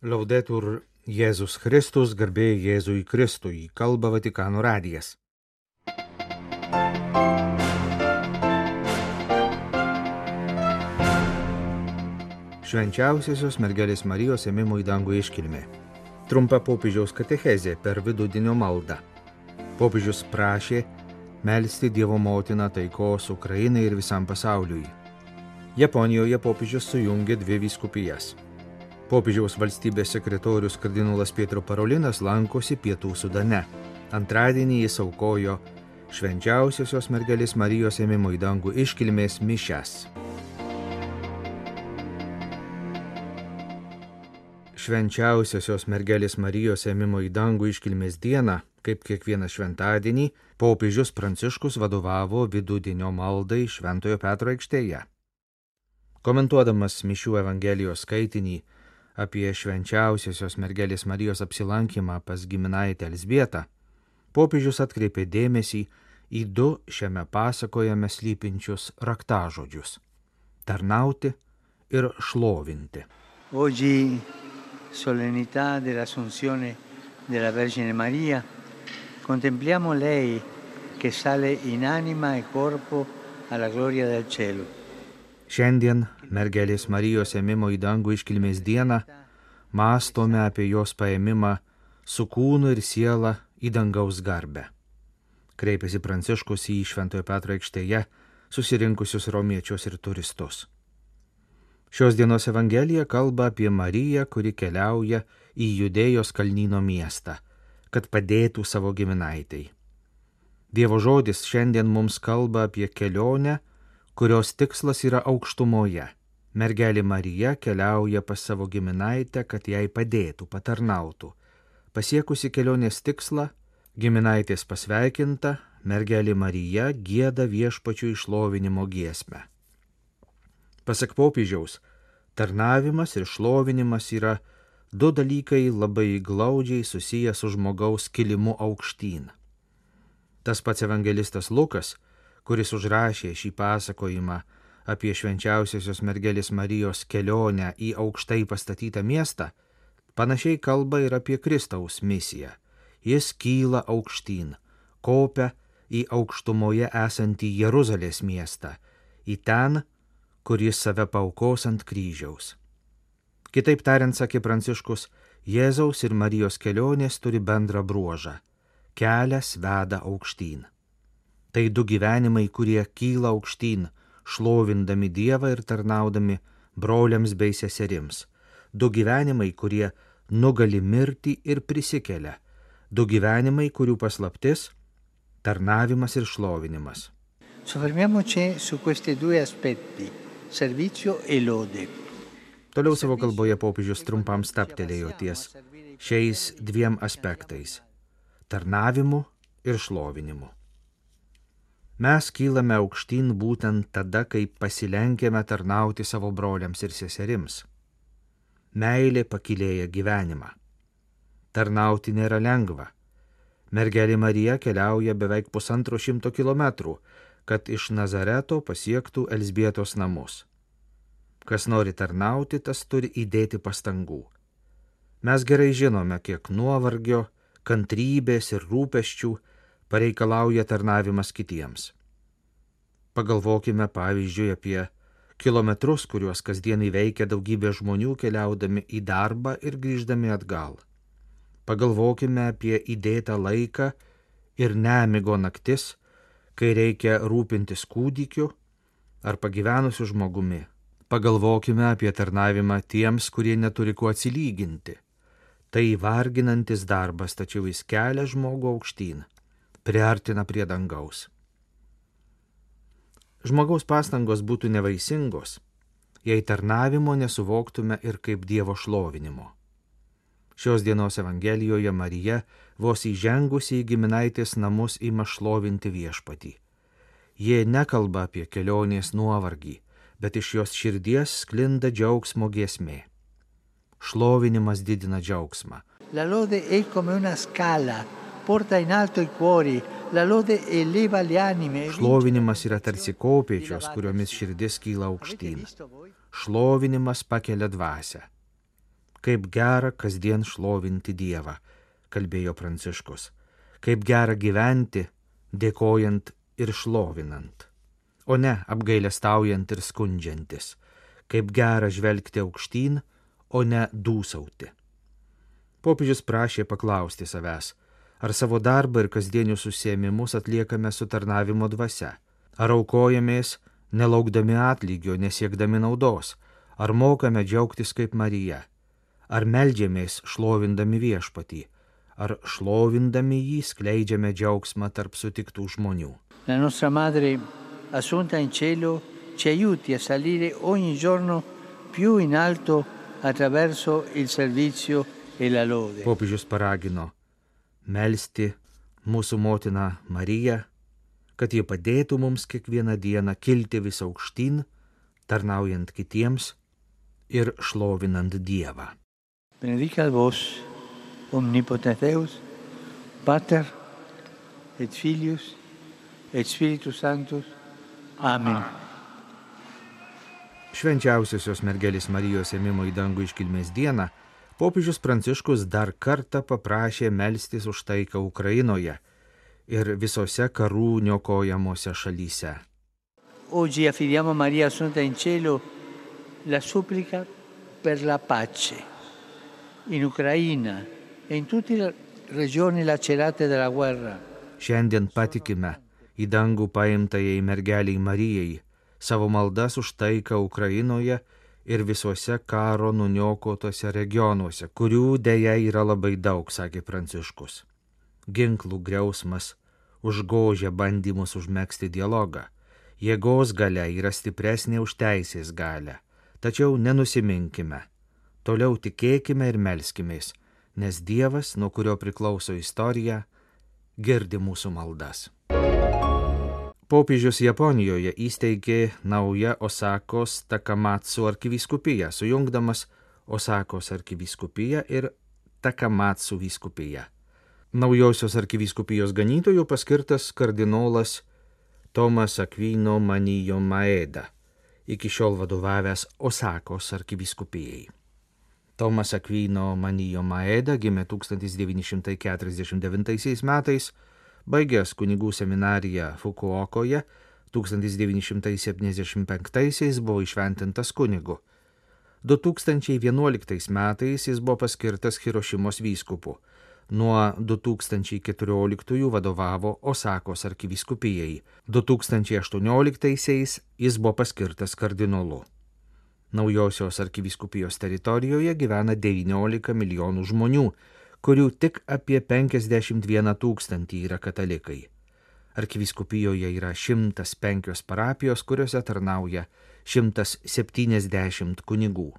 Laudetur Jėzus Kristus, garbė Jėzui Kristui, kalba Vatikano radijas. Švenčiausiosios mergelės Marijos ėmimo į dangų iškilmė. Trumpa popiežiaus katechezė per vidudienio maldą. Popiežius prašė melstį Dievo motiną taikos Ukrainai ir visam pasauliui. Japonijoje popiežius sujungė dvi vyskupijas. Popiežiaus valstybės sekretorius kardinolas Pietro Parolinas lankosi Pietų Sudane. Antradienį jis aukojo švenčiausiosios mergelės Marijos ėmimo į dangų iškilmės mišes. Švenčiausiosios mergelės Marijos ėmimo į dangų iškilmės dieną, kaip kiekvieną šventadienį, popiežius Pranciškus vadovavo vidudienio maldai Šventojo Petro aikštėje. Komentuodamas Mišių Evangelijos skaitinį apie švenčiausiosios mergelės Marijos apsilankymą pas giminaitę Elsbietą, popiežius atkreipė dėmesį į du šiame pasakojame slypinčius raktažodžius - tarnauti ir šlovinti. Oggi, solennità dell'Assunzione della Vergine Maria, contempliamo lei che sale in anima e corpo alla gloria del cielo. Šiandien mergelės Marijos ėmimo į dangų iškilmės dieną mąstome apie jos paėmimą su kūnu ir siela į dangaus garbę. Kreipėsi Pranciškus į Šventojo Petro aikštėje susirinkusius romiečius ir turistus. Šios dienos Evangelija kalba apie Mariją, kuri keliauja į Judėjos kalnyno miestą, kad padėtų savo giminaitai. Dievo žodis šiandien mums kalba apie kelionę, kurios tikslas yra aukštumoje. Mergelė Marija keliauja pas savo giminaitę, kad jai padėtų, patarnautų. Pasiekusi kelionės tikslą, giminaitės pasveikinta, mergelė Marija gėda viešpačių išlovinimo giesmę. Pasak popiežiaus, tarnavimas ir šlovinimas yra du dalykai labai glaudžiai susiję su žmogaus kilimu aukštyn. Tas pats evangelistas Lukas, kuris užrašė šį pasakojimą apie švenčiausiosios mergelės Marijos kelionę į aukštai pastatytą miestą, panašiai kalba ir apie Kristaus misiją. Jis kyla aukštyn, kopia į aukštumoje esantį Jeruzalės miestą, į ten, kur jis save paukos ant kryžiaus. Kitaip tariant, sakė Pranciškus, Jėzaus ir Marijos kelionės turi bendrą bruožą - kelias veda aukštyn. Tai du gyvenimai, kurie kyla aukštyn, šlovindami Dievą ir tarnaudami broliams bei seserims. Du gyvenimai, kurie nugali mirtį ir prisikelia. Du gyvenimai, kurių paslaptis - tarnavimas ir šlovinimas. Soffermiamoci su questi due aspetti, servizio e lode. Toliau savo kalboje popiežius trumpam staptelėjo ties šiais dviem aspektais - tarnavimu ir šlovinimu. Mes kylame aukštyn būtent tada, kai pasilenkėme tarnauti savo broliams ir seserims. Meilė pakilėja gyvenimą. Tarnauti nėra lengva. Mergelė Marija keliauja beveik pusantro šimto kilometrų, kad iš Nazareto pasiektų Elsbietos namus. Kas nori tarnauti, tas turi įdėti pastangų. Mes gerai žinome, kiek nuovargio, kantrybės ir rūpeščių pareikalauja tarnavimas kitiems. Pagalvokime pavyzdžiui apie kilometrus, kuriuos kasdien įveikia daugybė žmonių keliaudami į darbą ir grįždami atgal. Pagalvokime apie įdėtą laiką ir nemigo naktis, kai reikia rūpintis kūdikiu ar pagyvenusiu žmogumi. Pagalvokime apie tarnavimą tiems, kurie neturi kuo atsilyginti. Tai varginantis darbas, tačiau jis kelia žmogų aukštyn, priartina prie dangaus. Žmogaus pastangos būtų nevaisingos, jei tarnavimo nesuvoktume ir kaip Dievo šlovinimo. Šios dienos Evangelijoje Marija vos įžengusi į giminaitės namus ima šlovinti viešpatį. Jie nekalba apie kelionės nuovargį, bet iš jos širdies sklinda džiaugsmo giesmė. Šlovinimas didina džiaugsmą. La lode è come una scala, porta in alto i cuori, la lode eleva le anime. Šlovinimas yra tarsi kopėčios, kuriomis širdis kyla aukštyn. Šlovinimas pakelia dvasę. Kaip gera kasdien šlovinti Dievą, kalbėjo Pranciškus. Kaip gera gyventi, dėkojant ir šlovinant, o ne apgailestaujant ir skundžiantis. Kaip gera žvelgti aukštyn, o ne dūsauti. Popiežius prašė paklausti savęs, ar savo darbą ir kasdienius užsiemimus atliekame su tarnavimo dvasia, ar aukojamės, nelaukdami atlygio, nesiekdami naudos, ar mokame džiaugtis kaip Marija, ar melžiamės šlovindami viešpatį, ar šlovindami jį skleidžiame džiaugsmą tarp sutiktų žmonių. La nostra madre assunta in cielo ci aiuti a salire ogni giorno più in alto attraverso il servizio e la lode. Popiežius paragino melstį mūsų motiną Mariją, kad jie padėtų mums kiekvieną dieną kilti vis aukštyn, tarnaujant kitiems ir šlovinant Dievą. Benedicat vos, omnipotens Deus, Pater et Filius et Spiritus Sanctus. Amen. Švenčiausiosios mergelės Marijos ėmimo į dangų iškilmės dieną popiežius Pranciškus dar kartą paprašė melstis už taiką Ukrainoje ir visose karų niokojamose šalyse. Oggi affidiamo a Maria Assunta in cielo la supplica per la pace in Ucraina e in tutte le regioni lacerate dalla guerra. Šiandien patikime į dangų paimtajai mergeliai Marijai savo maldas už taiką Ukrainoje ir visuose karo nuniokotose regionuose, kurių dėja yra labai daug, sakė Pranciškus. Ginklų griausmas užgožia bandymus užmėgsti dialogą. Jėgos gale yra stipresnė už teisės galę. Tačiau nenusiminkime. Toliau tikėkime ir melskimės, nes Dievas, nuo kurio priklauso istorija, girdi mūsų maldas. Popiežius Japonijoje įsteigė naują Osakos Takamatsu arkivyskupiją, sujungdamas Osakos arkivyskupiją ir Takamatsu vyskupiją. Naujosios arkivyskupijos ganytojų paskirtas kardinolas Tomas Akvino Manijo Maeda, iki šiol vadovavęs Osakos arkivyskupijai. Tomas Akvino Manijo Maeda gimė 1949 metais Baigęs kunigų seminariją Fukuokoje 1975-aisiais buvo išventintas kunigu. 2011 metais jis buvo paskirtas Hirošimos vyskupu. Nuo 2014 vadovavo Osakos arkivyskupijai. 2018 jis buvo paskirtas kardinolu. Naujosios arkivyskupijos teritorijoje gyvena 19 milijonų žmonių kurių tik apie 51 tūkstantį yra katalikai. Arkivyskupijoje yra 105 parapijos, kuriuose tarnauja 170 kunigų.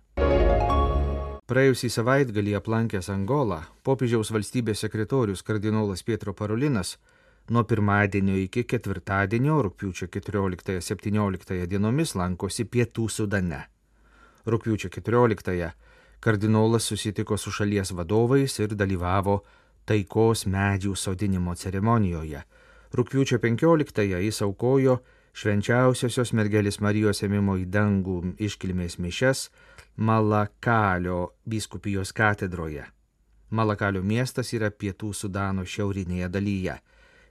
Praėjusį savaitgalį aplankęs Angolą, popiežiaus valstybės sekretorius kardinolas Pietro Parolinas nuo pirmadienio iki ketvirtadienio, rūpiučio 14-17 dienomis lankosi Pietų Sudane. Rūpiučio 14 kardinolas susitiko su šalies vadovais ir dalyvavo taikos medžių sodinimo ceremonijoje. Rūpiučio 15-ąją jis aukojo švenčiausiosios mergelės Marijos ėmimo į dangų iškilmės mišes Malakalio biskupijos katedroje. Malakalio miestas yra pietų Sudano šiaurinėje dalyje.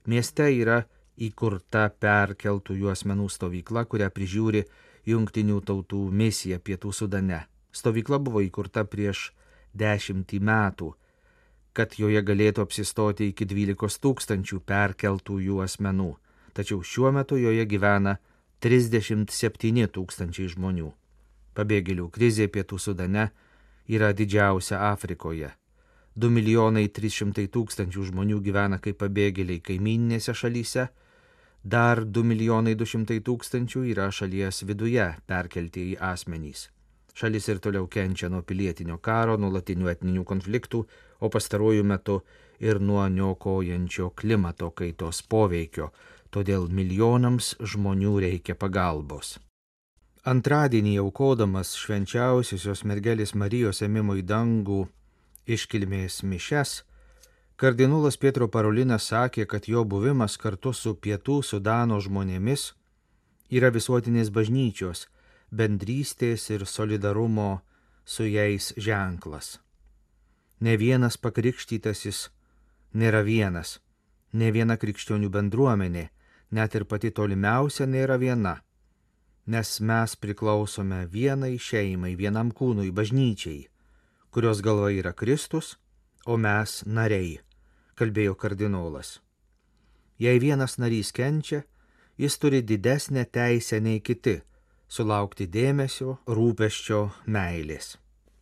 Mieste yra įkurta perkeltųjų asmenų stovykla, kurią prižiūri Junktinių tautų misija pietų Sudane. Stovykla buvo įkurta prieš dešimtį metų, kad joje galėtų apsistoti iki 12 tūkstančių perkeltųjų asmenų, tačiau šiuo metu joje gyvena 37 tūkstančiai žmonių. Pabėgėlių krizė pietų Sudane yra didžiausia Afrikoje. 2 milijonai 300 tūkstančių žmonių gyvena kaip pabėgėliai kaiminėse šalyse, dar 2 milijonai 200 tūkstančių yra šalies viduje perkeltieji asmenys. Šalis ir toliau kenčia nuo pilietinio karo, nuolatinių etninių konfliktų, o pastaruoju metu ir nuo niokojančio klimato kaitos poveikio, todėl milijonams žmonių reikia pagalbos. Antradienį aukodamas švenčiausiosios mergelės Marijos ėmimo į dangų iškilmės mišes, kardinolas Pietro Parolinas sakė, kad jo buvimas kartu su pietų Sudano žmonėmis yra visuotinės bažnyčios, bendrystės ir solidarumo su jais ženklas. ne vienas pakrikštytasis nėra vienas, ne viena krikščionių bendruomenė, net ir pati tolimiausia nėra viena, nes mes priklausome vienai šeimai, vienam kūnui, bažnyčiai, kurios galva yra Kristus, o mes nariai, kalbėjo kardinolas. Jei vienas narys kenčia, jis turi didesnę teisę nei kiti sulaukti dėmesio, rūpeščio, meilės.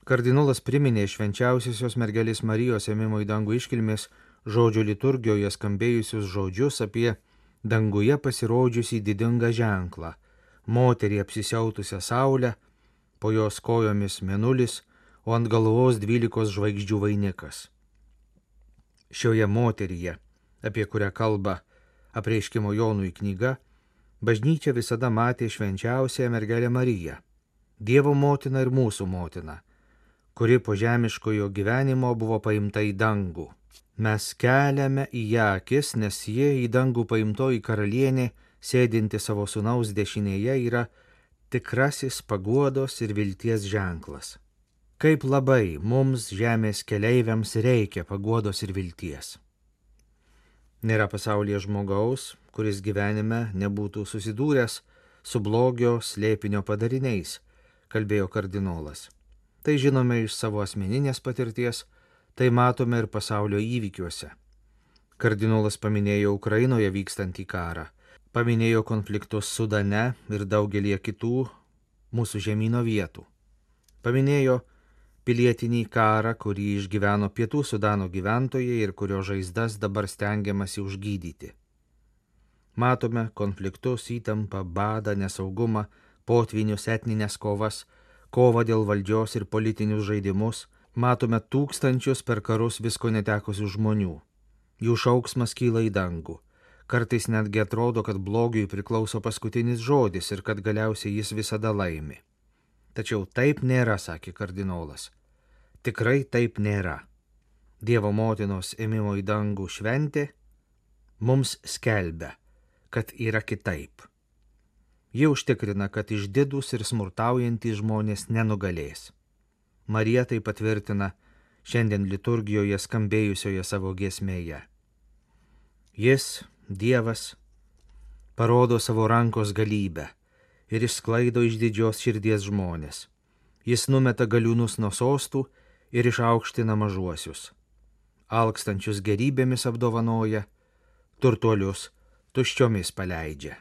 Kardinolas priminė švenčiausiosios mergelės Marijos ėmimo į dangų iškilmės žodžio liturgijoje skambėjusius žodžius apie danguje pasirodžiusį didingą ženklą - moterį apsisiautusią saulę, po jos kojomis menulis, o ant galvos dvylikos žvaigždžių vainikas. Šioje moteryje, apie kurią kalba apreiškimo Jonui knyga, bažnyčia visada matė švenčiausiąją mergelę Mariją, Dievo motiną ir mūsų motiną, kuri po žemiškojo gyvenimo buvo paimta į dangų. Mes keliame į ją akis, nes jie į dangų paimtoji karalienė, sėdinti savo sunaus dešinėje, yra tikrasis paguodos ir vilties ženklas. Kaip labai mums žemės keleiviams reikia paguodos ir vilties. Nėra pasaulyje žmogaus, kuris gyvenime nebūtų susidūręs su blogio slėpinio padariniais, kalbėjo kardinolas. Tai žinome iš savo asmeninės patirties, tai matome ir pasaulio įvykiuose. Kardinolas paminėjo Ukrainoje vykstantį karą, paminėjo konfliktus Sudane ir daugelie kitų mūsų žemynų vietų. Paminėjo pilietinį karą, kurį išgyveno pietų Sudano gyventojai ir kurio žaizdas dabar stengiamasi užgydyti. Matome konfliktus, įtampą, badą, nesaugumą, potvinius, etninės kovas, kovą dėl valdžios ir politinius žaidimus, matome tūkstančius per karus visko netekusių žmonių. Jų šauksmas kyla į dangų. Kartais netgi atrodo, kad blogiui priklauso paskutinis žodis ir kad galiausiai jis visada laimi. Tačiau taip nėra, sakė kardinolas. Tikrai taip nėra. Dievo motinos ėmimo į dangų šventė mums skelbia, kad yra kitaip. Ji užtikrina, kad išdidus ir smurtaujantys žmonės nenugalės. Marija tai patvirtina šiandien liturgijoje skambėjusioje savo giesmėje. Jis, Dievas, parodo savo rankos galybę ir išsklaido iš didžios širdies žmonės. Jis numeta galiūnus nuo sostų ir išaukština mažuosius. Alkstančius gerybėmis apdovanoja, turtuolius tuščiomis paleidžia.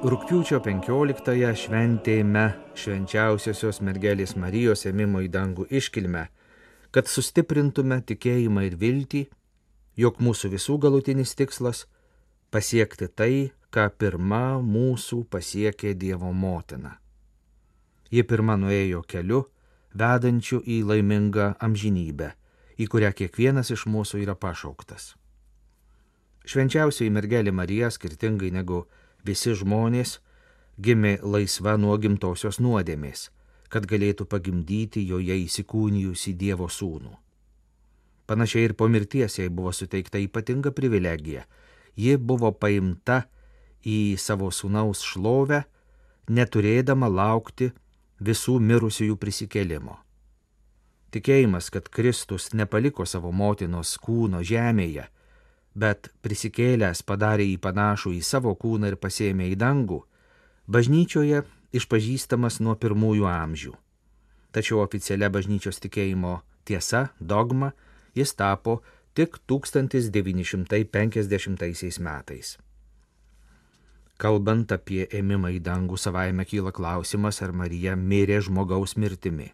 Rūpiučio 15-ąją šventėjame švenčiausiosios mergelės Marijos ėmimo į dangų iškilmę, kad sustiprintume tikėjimą ir viltį jog mūsų visų galutinis tikslas - pasiekti tai, ką pirma mūsų pasiekė Dievo motina. Ji pirma nuėjo keliu, vedančiu į laimingą amžinybę, į kurią kiekvienas iš mūsų yra pašauktas. Švenčiausiai mergelė Marija, skirtingai negu visi žmonės, gimė laisva nuo gimtosios nuodėmės, kad galėtų pagimdyti joje įsikūnijusi Dievo sūnų. Panašiai ir po mirties jai buvo suteikta ypatinga privilegija. Ji buvo paimta į savo sūnaus šlovę, neturėdama laukti visų mirusiųjų prisikėlimo. Tikėjimas, kad Kristus nepaliko savo motinos kūno žemėje, bet prisikėlęs padarė jį panašų į savo kūną ir pasėmė į dangų, bažnyčioje išpažįstamas nuo pirmųjų amžių. Tačiau oficialia bažnyčios tikėjimo tiesa, dogma, jis tapo tik 1950 metais. Kalbant apie ėmimą į dangų savaime kyla klausimas, ar Marija mirė žmogaus mirtimi.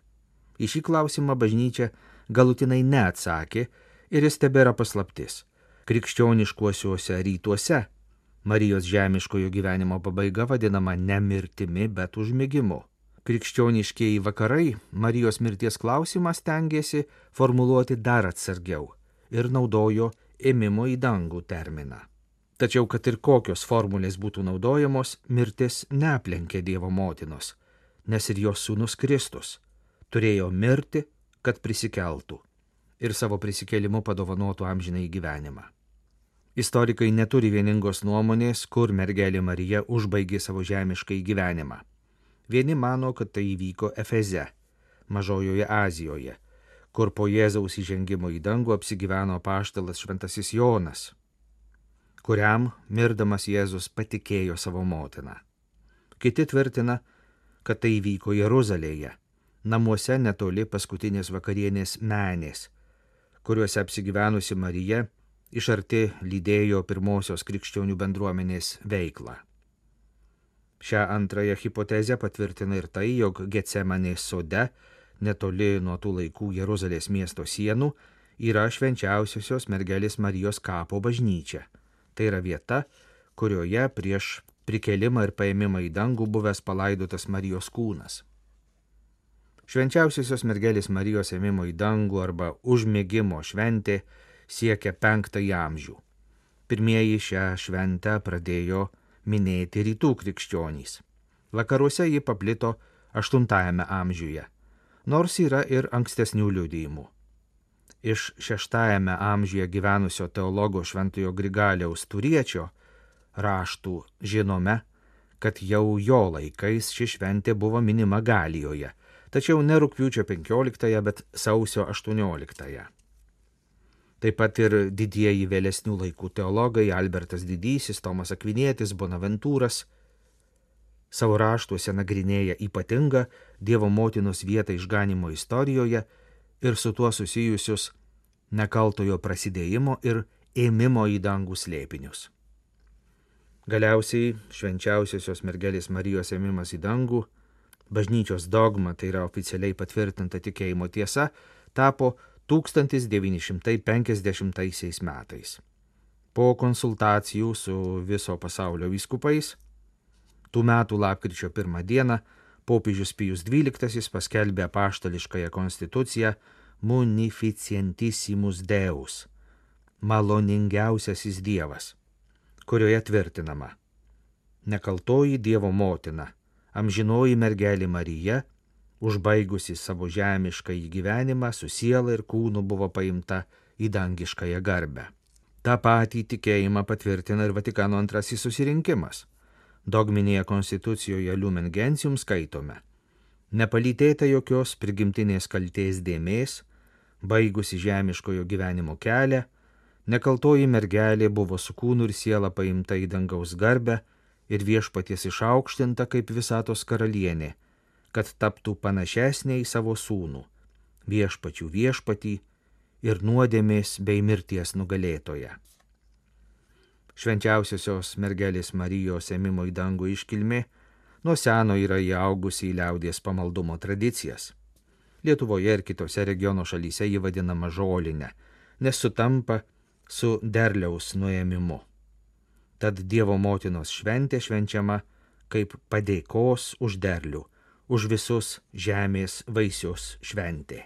Į šį klausimą bažnyčia galutinai neatsakė ir jis tebėra paslaptis. Krikščioniškuosiuose rytuose Marijos žemiškojo gyvenimo pabaiga vadinama ne mirtimi, bet užmigimu krikščioniškieji vakarai Marijos mirties klausimą stengiasi formuluoti dar atsargiau ir naudojo ėmimo į dangų terminą. Tačiau, kad ir kokios formulės būtų naudojamos, mirtis neaplenkė Dievo motinos, nes ir jos sūnus Kristus turėjo mirti, kad prisikeltų ir savo prisikėlimu padovanotų amžinai gyvenimą. Istorikai neturi vieningos nuomonės, kur mergelė Marija užbaigė savo žemiškai gyvenimą. Vieni mano, kad tai įvyko Efeze, Mažojoje Azijoje, kur po Jėzaus įžengimo į dangų apsigyveno paštalas Šventasis Jonas, kuriam mirdamas Jėzus patikėjo savo motiną. Kiti tvirtina, kad tai įvyko Jeruzalėje, namuose netoli paskutinės vakarienės menės, kuriuose apsigyvenusi Marija iš arti lydėjo pirmosios krikščionių bendruomenės veiklą. Šią antrąją hipotezę patvirtina ir tai, jog Getsemanės sode, netoli nuo tų laikų Jeruzalės miesto sienų, yra švenčiausiosios mergelės Marijos kapo bažnyčia. Tai yra vieta, kurioje prieš prikelimą ir paėmimą į dangų buvęs palaidotas Marijos kūnas. Švenčiausiosios mergelės Marijos ėmimo į dangų arba užmėgimo šventė siekia penktąjį amžių. Pirmieji šią šventę pradėjo minėti rytų krikščionys. Vakaruose ji paplito aštuntajame amžiuje, nors yra ir ankstesnių liudijimų. Iš šeštajame amžiuje gyvenusio teologo Šventojo Grigaliaus turiečio raštų žinome, kad jau jo laikais ši šventė buvo minima Galijoje, tačiau ne rūpiučio 15, bet sausio 18. Taip pat ir didieji vėlesnių laikų teologai Albertas Didysis, Tomas Akvinėtis, Bonaventūras savo raštuose nagrinėja ypatingą Dievo motinos vietą išganimo istorijoje ir su tuo susijusius nekaltojo prasidėjimo ir ėmimo į dangų slėpinius. Galiausiai švenčiausiosios mergelės Marijos ėmimas į dangų, bažnyčios dogma, tai yra oficialiai patvirtinta tikėjimo tiesa, tapo 1950 metais. Po konsultacijų su viso pasaulio vyskupais, tų metų lapkričio pirmą dieną popiežius Pijus XII paskelbė paštališkąją konstituciją Munificientissimus Deus - maloningiausiasis Dievas, kurioje tvirtinama Nekaltoji Dievo motina, amžinoji mergelė Marija, užbaigusi savo žemišką gyvenimą, su siela ir kūnu buvo paimta į dangiškąją garbę. Ta patį tikėjimą patvirtina ir Vatikano antrasis susirinkimas. Dogminėje konstitucijoje Lumen Gentium skaitome. Nepalytėta jokios prigimtinės kalties dėmės, baigusi žemiškojo gyvenimo kelią, nekaltoji mergelė buvo su kūnu ir siela paimta į dangaus garbę ir viešpaties išaukštinta kaip visatos karalienė kad taptų panašesnė į savo sūnų, viešpačių viešpatį ir nuodėmės bei mirties nugalėtoją. Švenčiausiosios mergelės Marijos ėmimo į dangų iškilmė nuo seno yra įaugusi į liaudės pamaldumo tradicijas. Lietuvoje ir kitose regiono šalyse ji vadinama žolinė, nes sutampa su derliaus nuėmimu. Tad Dievo motinos šventė švenčiama kaip padėkos už derlių už visus žemės vaisius šventė.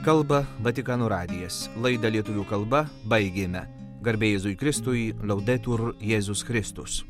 Kalba Vatikano radijas. Laidą lietuvių kalba baigėme. Garbėjai Jėzui Kristui, laudetur Jėzus Kristus.